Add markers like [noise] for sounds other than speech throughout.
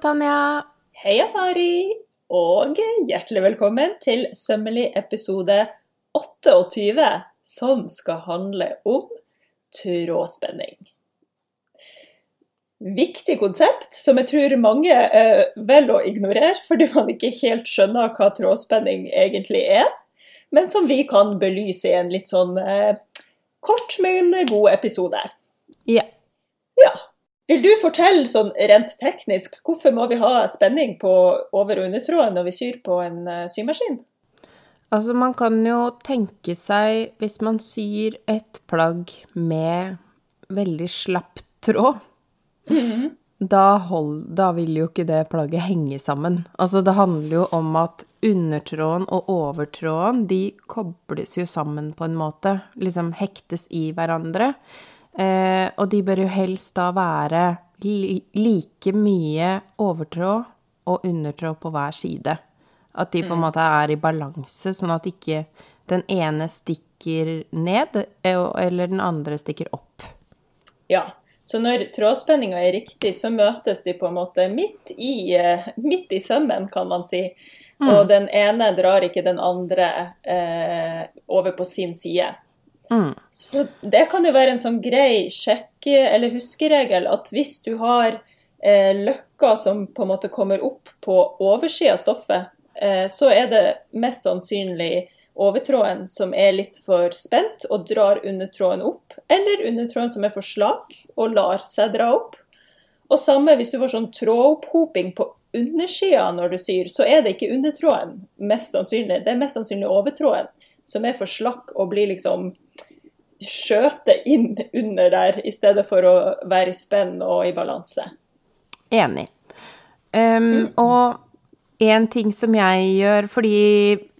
Tanja. Heia, Mari. Og hjertelig velkommen til sømmelig episode 28, som skal handle om trådspenning. Viktig konsept som jeg tror mange eh, velger å ignorere, fordi man ikke helt skjønner hva trådspenning egentlig er, men som vi kan belyse i en litt sånn eh, kort, men god episode. Ja. Ja. Vil du fortelle sånn rent teknisk, hvorfor må vi ha spenning på over- og undertråden når vi syr på en uh, symaskin? Altså, man kan jo tenke seg, hvis man syr et plagg med veldig slapp tråd, da, hold, da vil jo ikke det plagget henge sammen. Altså, det handler jo om at undertråden og overtråden, de kobles jo sammen på en måte. Liksom hektes i hverandre. Eh, og de bør jo helst da være li like mye overtråd og undertråd på hver side. At de på en måte er i balanse, sånn at ikke den ene stikker ned, eller den andre stikker opp. Ja, så når trådspenninga er riktig, så møtes de på en måte midt i, midt i sømmen, kan man si. Mm. Og den ene drar ikke den andre eh, over på sin side. Mm. Så det kan jo være en sånn grei sjekke- eller huskeregel at hvis du har eh, løkker som på en måte kommer opp på oversida av stoffet, eh, så er det mest sannsynlig overtråden som er litt for spent og drar undertråden opp, eller undertråden som er for slak og lar seg dra opp. Og samme hvis du får sånn trådopphoping på undersida når du syr, så er det ikke undertråden, mest sannsynlig. Det er mest sannsynlig overtråden som er for slakk og blir liksom skjøte inn under der, i stedet for å være i spenn og i balanse. Enig. Um. Og en ting som jeg gjør, fordi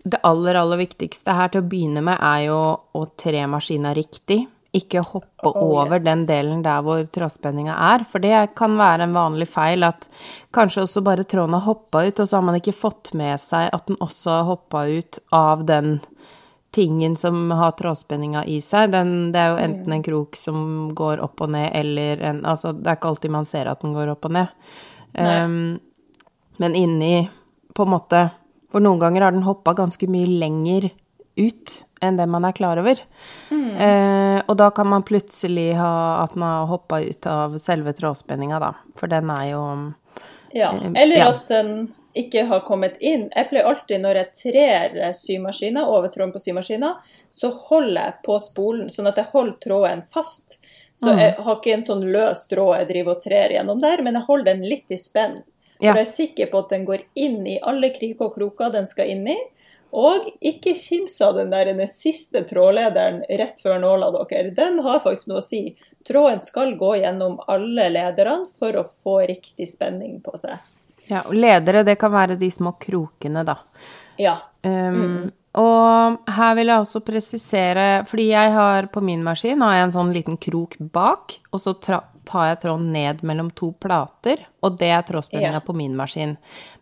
det aller, aller viktigste her til å begynne med, er jo å tre maskina riktig. Ikke hoppe oh, over yes. den delen der hvor trådspenninga er. For det kan være en vanlig feil at kanskje også bare tråden har hoppa ut, og så har man ikke fått med seg at den også har hoppa ut av den tingen som har trådspenninga i seg. Den, det er jo enten en krok som går opp og ned, eller en Altså, det er ikke alltid man ser at den går opp og ned. Um, men inni, på en måte For noen ganger har den hoppa ganske mye lenger ut enn det man er klar over. Mm. Uh, og da kan man plutselig ha at man har hoppa ut av selve trådspenninga, da. For den er jo Ja. Uh, eller ja. at den ikke har kommet inn. Jeg pleier alltid når jeg trer symaskiner over tråden på symaskina, så holder jeg på spolen, sånn at jeg holder tråden fast. Så mm. jeg har ikke en sånn løs tråd jeg driver og trer gjennom der, men jeg holder den litt i spenn. For jeg er sikker på at den går inn i alle kriker og kroker den skal inn i. Og ikke kims av den der den siste trådlederen rett før nåla dere. Den har faktisk noe å si. Tråden skal gå gjennom alle lederne for å få riktig spenning på seg. Ja, og ledere, det kan være de små krokene, da. Ja. Um, mm. Og her vil jeg også presisere, fordi jeg har på min maskin har jeg en sånn liten krok bak, og så tar jeg tråden ned mellom to plater, og det er trådspenninga yeah. på min maskin.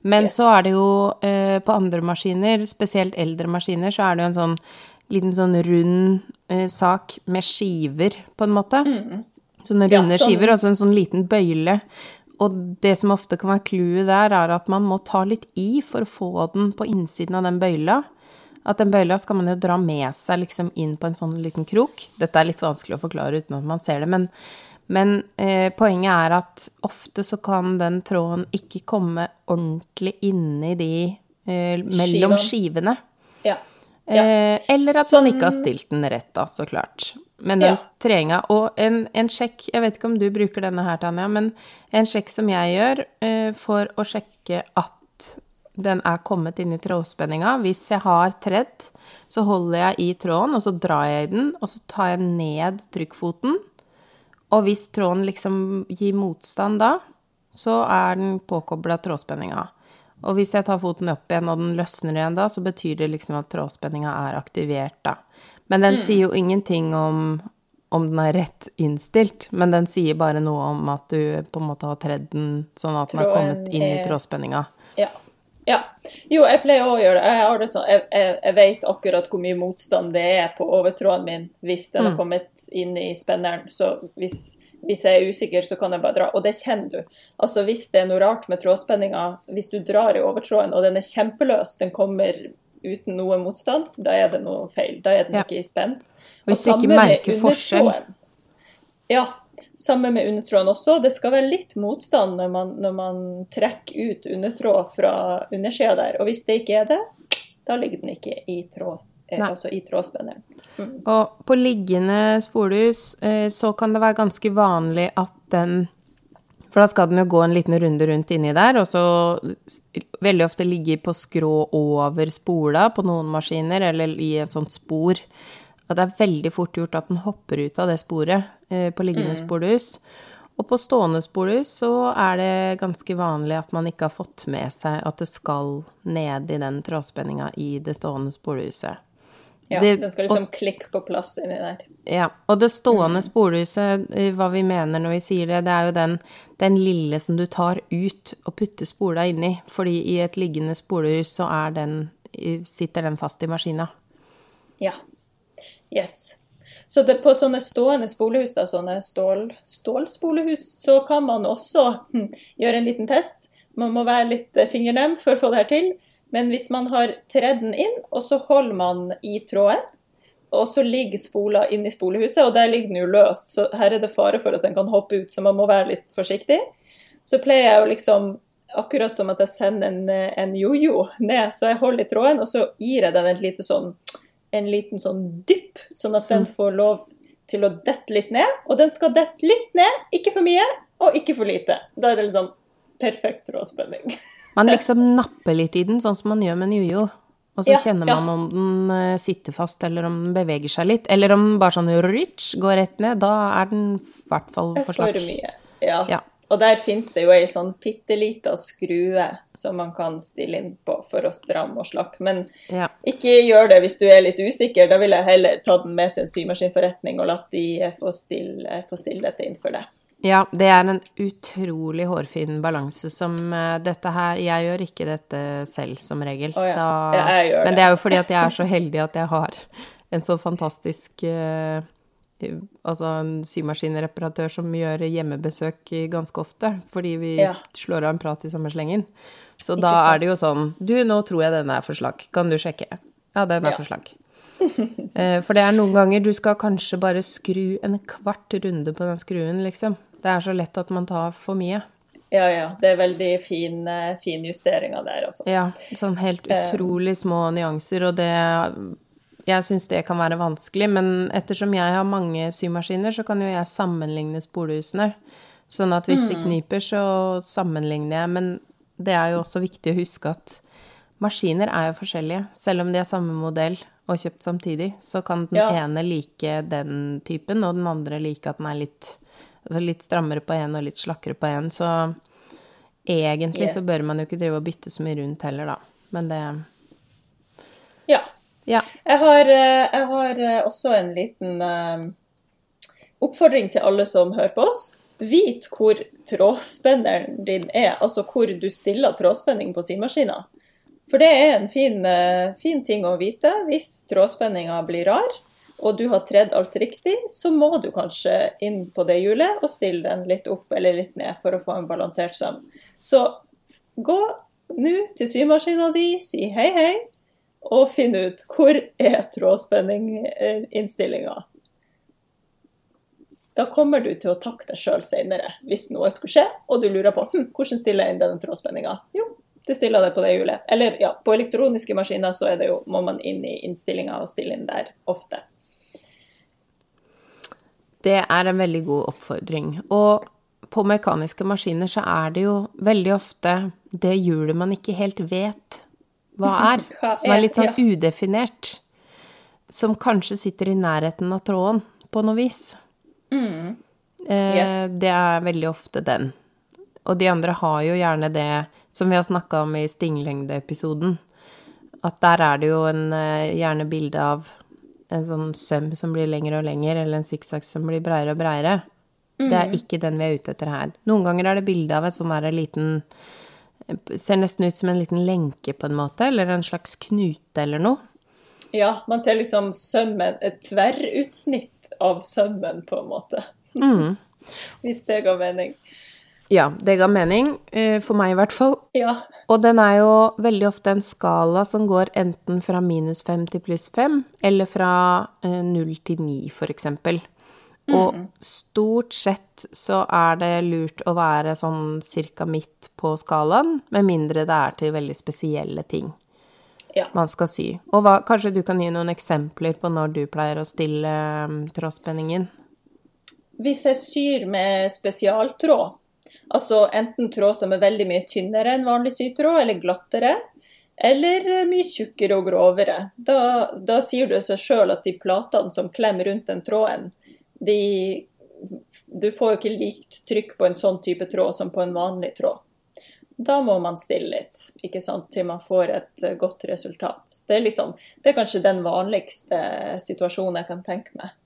Men yes. så er det jo eh, på andre maskiner, spesielt eldre maskiner, så er det jo en sånn liten sånn rund eh, sak med skiver, på en måte. Mm. Sånne runde ja, sånn. skiver, og så en sånn liten bøyle og det som ofte kan være clouet der, er at man må ta litt i for å få den på innsiden av den bøyla. At den bøyla skal man jo dra med seg liksom inn på en sånn liten krok. Dette er litt vanskelig å forklare uten at man ser det, men, men eh, poenget er at ofte så kan den tråden ikke komme ordentlig inni de eh, mellom skivene. Ja. Ja. Eh, eller at sånn... man ikke har stilt den rett, da, så klart. Men den ja. treninga Og en, en, sjekk Jeg vet ikke om du bruker denne her, Tanja, men en sjekk som jeg gjør uh, for å sjekke at den er kommet inn i trådspenninga Hvis jeg har tredd, så holder jeg i tråden, og så drar jeg i den, og så tar jeg ned trykkfoten. Og hvis tråden liksom gir motstand da, så er den påkobla trådspenninga. Og hvis jeg tar foten opp igjen, og den løsner igjen da, så betyr det liksom at trådspenninga er aktivert, da. Men den mm. sier jo ingenting om om den er rett innstilt, men den sier bare noe om at du på en måte har tredd den sånn at den har kommet inn i trådspenninga. Ja. ja. Jo, jeg pleier å gjøre det. Jeg, det sånn, jeg, jeg, jeg, vet akkurat hvor mye motstand det er på overtråden min hvis den mm. har kommet inn i spenneren. Så hvis, hvis jeg er usikker, så kan jeg bare dra. Og det kjenner du. Altså Hvis det er noe rart med trådspenninga, hvis du drar i overtråden og den er kjempeløs, den kommer uten noe motstand, da er det noe feil. Da er den Ja. ikke i spenn. Og Hvis du ikke merker forskjell. Ja. Samme med undertråden også. Det skal være litt motstand når man, når man trekker ut undertråd fra undersida der. Og hvis det ikke er det, da ligger den ikke i tråd, eh, Nei. altså i trådspenneren. Og på liggende spolehus eh, så kan det være ganske vanlig at den For da skal den jo gå en liten runde rundt inni der, og så veldig ofte ligge på skrå over spola på noen maskiner, eller i et sånt spor. Og det er veldig fort gjort at den hopper ut av det sporet eh, på liggende spolehus. Og på stående spolehus så er det ganske vanlig at man ikke har fått med seg at det skal ned i den trådspenninga i det stående spolehuset. Ja, Det- den skal liksom klikke på plass inni der. Ja, og det stående spolehuset, eh, hva vi mener når vi sier det, det er jo den, den lille som du tar ut og putter spola inni. Fordi i et liggende spolehus så den, sitter den fast i maskina. Ja. Yes. Så det, på sånne stående spolehus, da, sånne stål, stålspolehus, så kan man også hm, gjøre en liten test. Man må være litt eh, fingernem for å få det her til. Men hvis man har tredd den inn, og så holder man i tråden, og så ligger spola inni spolehuset, og der ligger den jo løst, så her er det fare for at den kan hoppe ut, så man må være litt forsiktig. Så pleier jeg jo liksom, akkurat som at jeg sender en, en jojo ned, så jeg holder i tråden, og så gir jeg den et lite sånn en liten sånn dypp, sånn at den får lov til å dette litt ned. Og den skal dette litt ned, ikke for mye og ikke for lite. Da er det liksom perfekt trådspenning. [laughs] Man liksom napper litt i den, sånn som man gjør med en jojo. Og så Ja, kjenner ja. man om den eh, sitter fast, eller om den beveger seg litt. Eller om den bare sånn rich går rett ned. Da er den i hvert fall for slakk. For mye. Ja. Ja. Og der finnes det jo ei sånn bitte lita skrue som man kan stille inn på for å stramme og slakke. Men Ja. ikke gjør det hvis du er litt usikker. Da vil jeg heller ta den med til en symaskinforretning og latt de få stille, få stille dette inn for deg. Ja, det er en utrolig hårfin balanse som uh, dette her Jeg gjør ikke dette selv, som regel. Oh, ja. Ja, jeg gjør det. men det. det er jo fordi at jeg er så heldig at jeg har en så fantastisk uh, Altså en symaskinreparatør som gjør hjemmebesøk ganske ofte, fordi vi Ja. slår av en prat i samme slengen. Så Ikke da sant. er det jo sånn Du, nå tror jeg denne er for slakk. Kan du sjekke? Ja, den er Ja. for slakk. Eh, For det er noen ganger du skal kanskje bare skru en kvart runde på den skruen, liksom. Det er så lett at man tar for mye. Ja, ja. Det er veldig fin, justering fin justeringer der, altså. Ja, sånn helt utrolig små nyanser, og det Jeg syns det kan være vanskelig, men ettersom jeg har mange symaskiner, så kan jo jeg sammenligne spolehusene. Sånn at hvis det kniper, så sammenligner jeg. Men det er jo også viktig å huske at maskiner er jo forskjellige. Selv om de er samme modell og kjøpt samtidig, så kan den Ja. ene like den typen, og den andre like at den er litt, altså litt strammere på en og litt slakkere på en. Så egentlig så bør man jo ikke drive og bytte så mye rundt heller, da. Men det Ja. Ja. Jeg har, eh, jeg har eh, også en liten eh, oppfordring til alle som hører på oss. Vit hvor trådspenneren din er, altså hvor du stiller trådspenning på symaskina. For det er en fin, fin ting å vite. Hvis trådspenninga blir rar, og du har tredd alt riktig, så må du kanskje inn på det hjulet og stille den litt opp eller litt ned for å få en balansert søm. Så gå nå til symaskina di, si hei, hei, og finn ut hvor er trådspenninginnstillinga. Da kommer du til å takke deg sjøl seinere hvis noe skulle skje, og du lurer på hm, hvordan stiller jeg inn denne trådspenninga. Jo, det stiller det på det hjulet. Eller ja, på elektroniske maskiner så det jo, må man inn i innstillinga og stille inn der ofte. Det er en veldig god oppfordring. Og på mekaniske maskiner så er det jo veldig ofte det hjulet man ikke helt vet hva [laughs] er. Som er litt sånn udefinert. Som kanskje sitter i nærheten av tråden på noe vis. Mm. Eh, Yes. Det er veldig ofte den. Og de andre har jo gjerne det som vi har snakka om i stinglengdeepisoden. At der er det jo en, eh, gjerne bilde av en sånn søm som blir lengre og lengre, eller en sikksakk som blir breiere og breiere. Det er ikke den vi er ute etter her. Noen ganger er det bilde av en sånn her liten Ser nesten ut som en liten lenke, på en måte, eller en slags knute eller noe. Ja, man ser liksom sømmen, et tverrutsnitt av sømmen, på en måte. [laughs] Hvis det ga mening. Ja, det ga mening. eh, For meg i hvert fall. Ja. Og den er jo veldig ofte en skala som går enten fra minus fem til pluss fem, eller fra eh, null til ni, for eksempel. Og stort sett så er det lurt å være sånn cirka midt på skalaen, med mindre det er til veldig spesielle ting ja. man skal sy. Og hva, kanskje du kan gi noen eksempler på når du pleier å stille um, trådspenningen? Hvis jeg syr med spesialtråd, altså enten tråd som er veldig mye tynnere enn vanlig sytråd, eller glattere, eller mye tjukkere og grovere, da, da sier det seg sjøl at de platene som klemmer rundt den tråden, de Du får jo ikke likt trykk på en sånn type tråd som på en vanlig tråd. Da må man stille litt, ikke sant, til man får et eh, godt resultat. Det er, liksom, det er kanskje den vanligste situasjonen jeg kan tenke meg.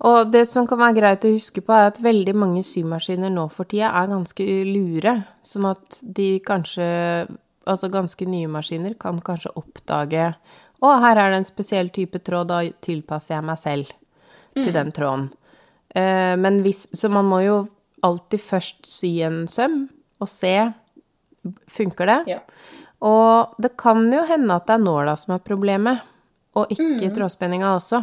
Og det som kan være greit å huske på, er at veldig mange symaskiner nå for tida er ganske lure. Sånn at de kanskje, altså ganske nye maskiner, kan kanskje oppdage Å, her er det en spesiell type tråd, da tilpasser jeg meg selv til den tråden. Eh, men hvis Så man må jo alltid først sy en søm og se Funker det? Ja. Og det kan jo hende at det er nåla som er problemet, og ikke trådspenninga også.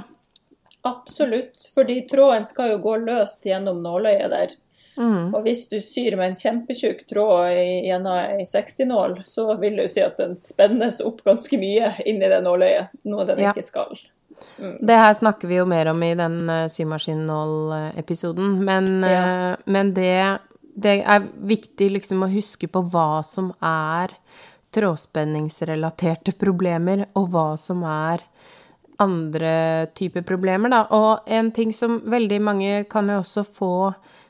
Absolutt, fordi tråden skal jo gå løst gjennom nåløyet der. Og hvis du syr med en kjempetjukk tråd gjennom ei 60-nål, så vil du si at den spennes opp ganske mye inn i det nåløyet, noe den Ja. ikke skal. Det her snakker vi jo mer om i den uh, symaskinnål-episoden, men, Ja. eh, men det, det er viktig liksom å huske på hva som er trådspenningsrelaterte problemer, og hva som er andre typer problemer, da. Og en ting som veldig mange kan jo også få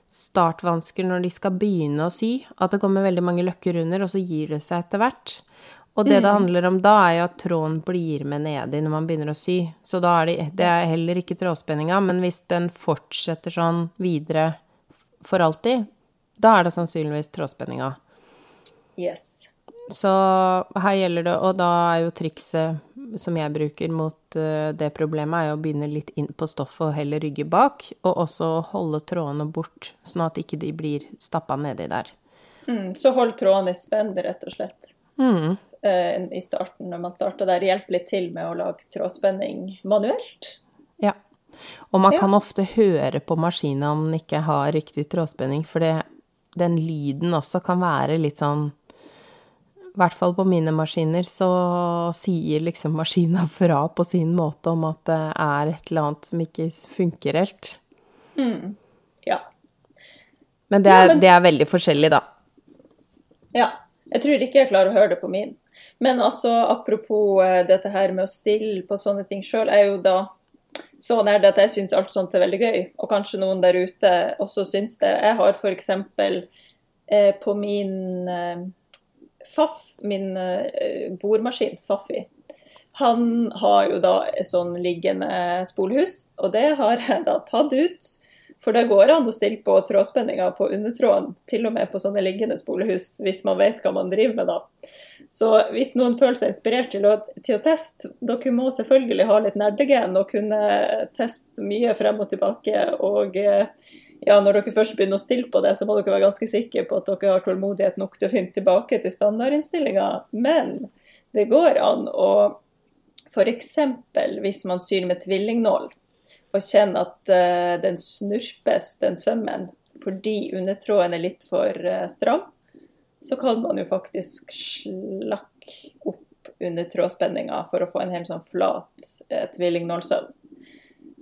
startvansker når de skal begynne å sy, at det kommer veldig mange løkker under, og så gir det seg etter hvert. Og det det handler om da, er jo at tråden blir med nedi når man begynner å sy. Så da er det, det er heller ikke trådspenninga, men hvis den fortsetter sånn videre for alltid, da er det sannsynligvis trådspenninga. Yes. Så her gjelder det, og da er jo trikset som jeg bruker mot eh, det problemet, er jo å begynne litt inn på stoffet og heller rygge bak, og også holde trådene bort, sånn at ikke de blir stappa nedi der. Mm, så hold trådene i spenn, rett og slett. Mm. Eh, I starten, når man starter der. Hjelp litt til med å lage trådspenning manuelt. Ja. Og man Ja. kan ofte høre på maskinen om den ikke har riktig trådspenning, for det, den lyden også kan være litt sånn I hvert fall på mine maskiner så sier liksom maskina [laughs] fra på sin måte om at det er et eller annet som ikke funker helt. Ja. Men det Ja, er, men- det er veldig forskjellig, da. Ja. Jeg tror ikke jeg klarer å høre det på min. Men altså, apropos eh, dette her med å stille på sånne ting sjøl, er jo da så nær det at jeg syns alt sånt er veldig gøy. Og kanskje noen der ute også syns det. Jeg har f.eks. Eh, på min eh, FAF, min eh, bordmaskin, Faffi, han har jo da et sånn liggende spolhus, og det har jeg da tatt ut. For det går an å stille på trådspenninga på undertråden, til og med på sånne liggende spolehus, hvis man vet hva man driver med da. Så hvis noen føler seg inspirert til å, til å teste, dere må selvfølgelig ha litt nerdegen og kunne teste mye frem og tilbake. Og eh, ja, når dere først begynner å stille på det, så må dere være ganske sikre på at dere har tålmodighet nok til å finne tilbake til standardinnstillinga. Men det går an å f.eks. hvis man syr med tvillingnål, og kjenner at uh, den snurpes, den sømmen, fordi undertråden er litt for uh, stram, så kan man jo faktisk slakke opp undertrådspenninga for å få en helt sånn flat uh, tvillingnålsøm.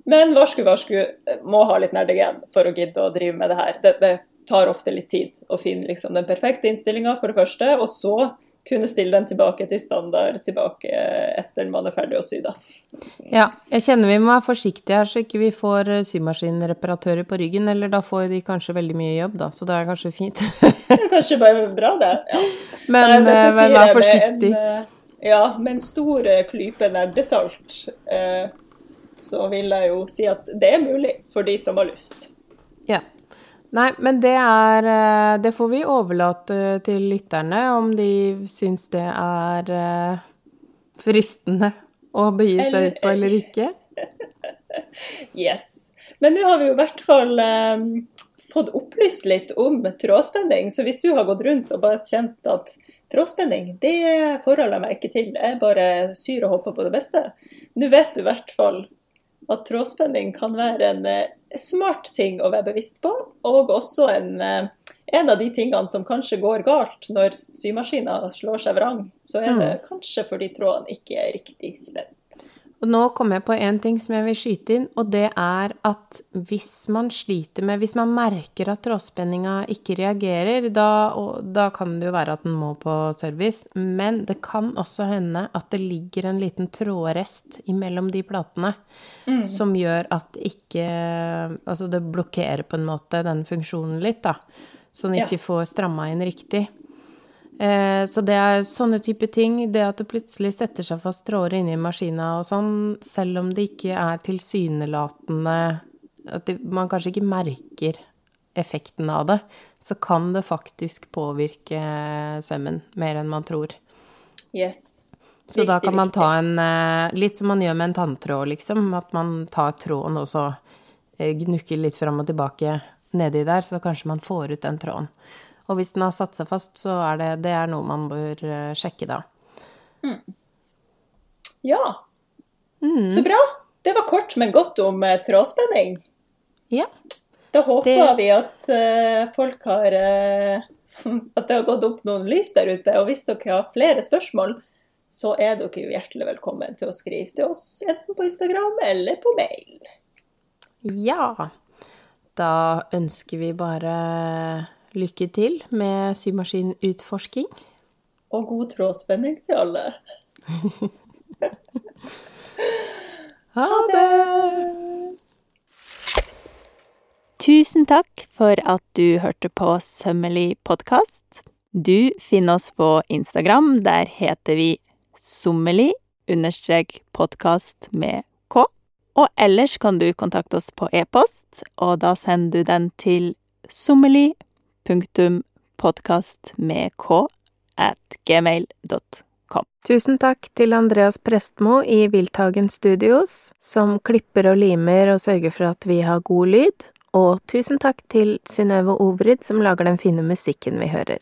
Men varsku, varsku, eh, må ha litt nerdegen for å gidde å drive med det her. Det, det tar ofte litt tid å finne liksom, den perfekte innstillinga, for det første, og så kunne stille den tilbake til standard tilbake etter man er ferdig å sy, da. Ja, jeg kjenner vi må være forsiktige her, så ikke vi får eh, symaskinreparatører på ryggen, eller da får de kanskje veldig mye jobb, da, så det er kanskje fint. [laughs] Det er kanskje bare bra, det. Ja. Men, Nei, eh, men vær forsiktig. En, eh, ja, med en stor eh, klype nerdesalt, eh, så vil jeg jo si at det er mulig for de som har lyst. Ja. Nei, men det er eh, Det får vi overlate til lytterne, om de syns det er eh, fristende å begi seg ut på eller ikke. [laughs] yes. Men nå har vi jo i hvert fall fått opplyst litt om trådspenning. Så hvis du har gått rundt og bare kjent at trådspenning, det forholder jeg meg ikke til, jeg bare syr og håper på det beste, nå vet du i hvert fall at trådspenning kan være en uh, smart ting å være bevisst på, og også en, uh, en av de tingene som kanskje går galt når symaskiner slår seg vrang. Så er det mm. kanskje fordi tråden ikke er riktig spent. Og nå kommer jeg på en ting som jeg vil skyte inn, og det er at hvis man sliter med Hvis man merker at trådspenninga ikke reagerer, da, da, kan det jo være at den må på service. Men det kan også hende at det ligger en liten trådrest imellom de platene mm. som gjør at ikke Altså det blokkerer på en måte den funksjonen litt, da. Så den ikke ja. får stramma inn riktig. Eh, så det er sånne type ting. Det at det plutselig setter seg fast tråder inni maskina og sånn, selv om det ikke er tilsynelatende At det, man kanskje ikke merker effekten av det, så kan det faktisk påvirke sømmen mer enn man tror. Yes. Så riktig, da kan man ta en eh, Litt som man gjør med en tanntråd, liksom. At man tar tråden og så eh, gnukker litt fram og tilbake nedi der, så kanskje man får ut den tråden. Og hvis den har satt seg fast, så er det, det er noe man bør eh, sjekke da. Mm. Ja. Mm. Så bra. Det var kort, men godt om uh, trådspenning. Ja. Da håper det... vi at uh, folk har uh, [laughs] At det har gått opp noen lys der ute. Og hvis dere har flere spørsmål, så er dere hjertelig velkommen til å skrive til oss enten på Instagram eller på mail. Ja. Da ønsker vi bare Lykke til med symaskinutforsking. Og god trådspenning til alle. [laughs] ha det! Tusen takk for at du hørte på Sømmelig podkast. Du finner oss på Instagram. Der heter vi sommelig understrek podkast med k. Og ellers kan du kontakte oss på e-post, og da sender du den til sommelig punktum med k at gmail.com. Tusen takk til Andreas Prestmo i Wilthagen Studios, som klipper og limer og sørger for at vi har god lyd. Og tusen takk til Synnøve Ovrid, som lager den fine musikken vi hører.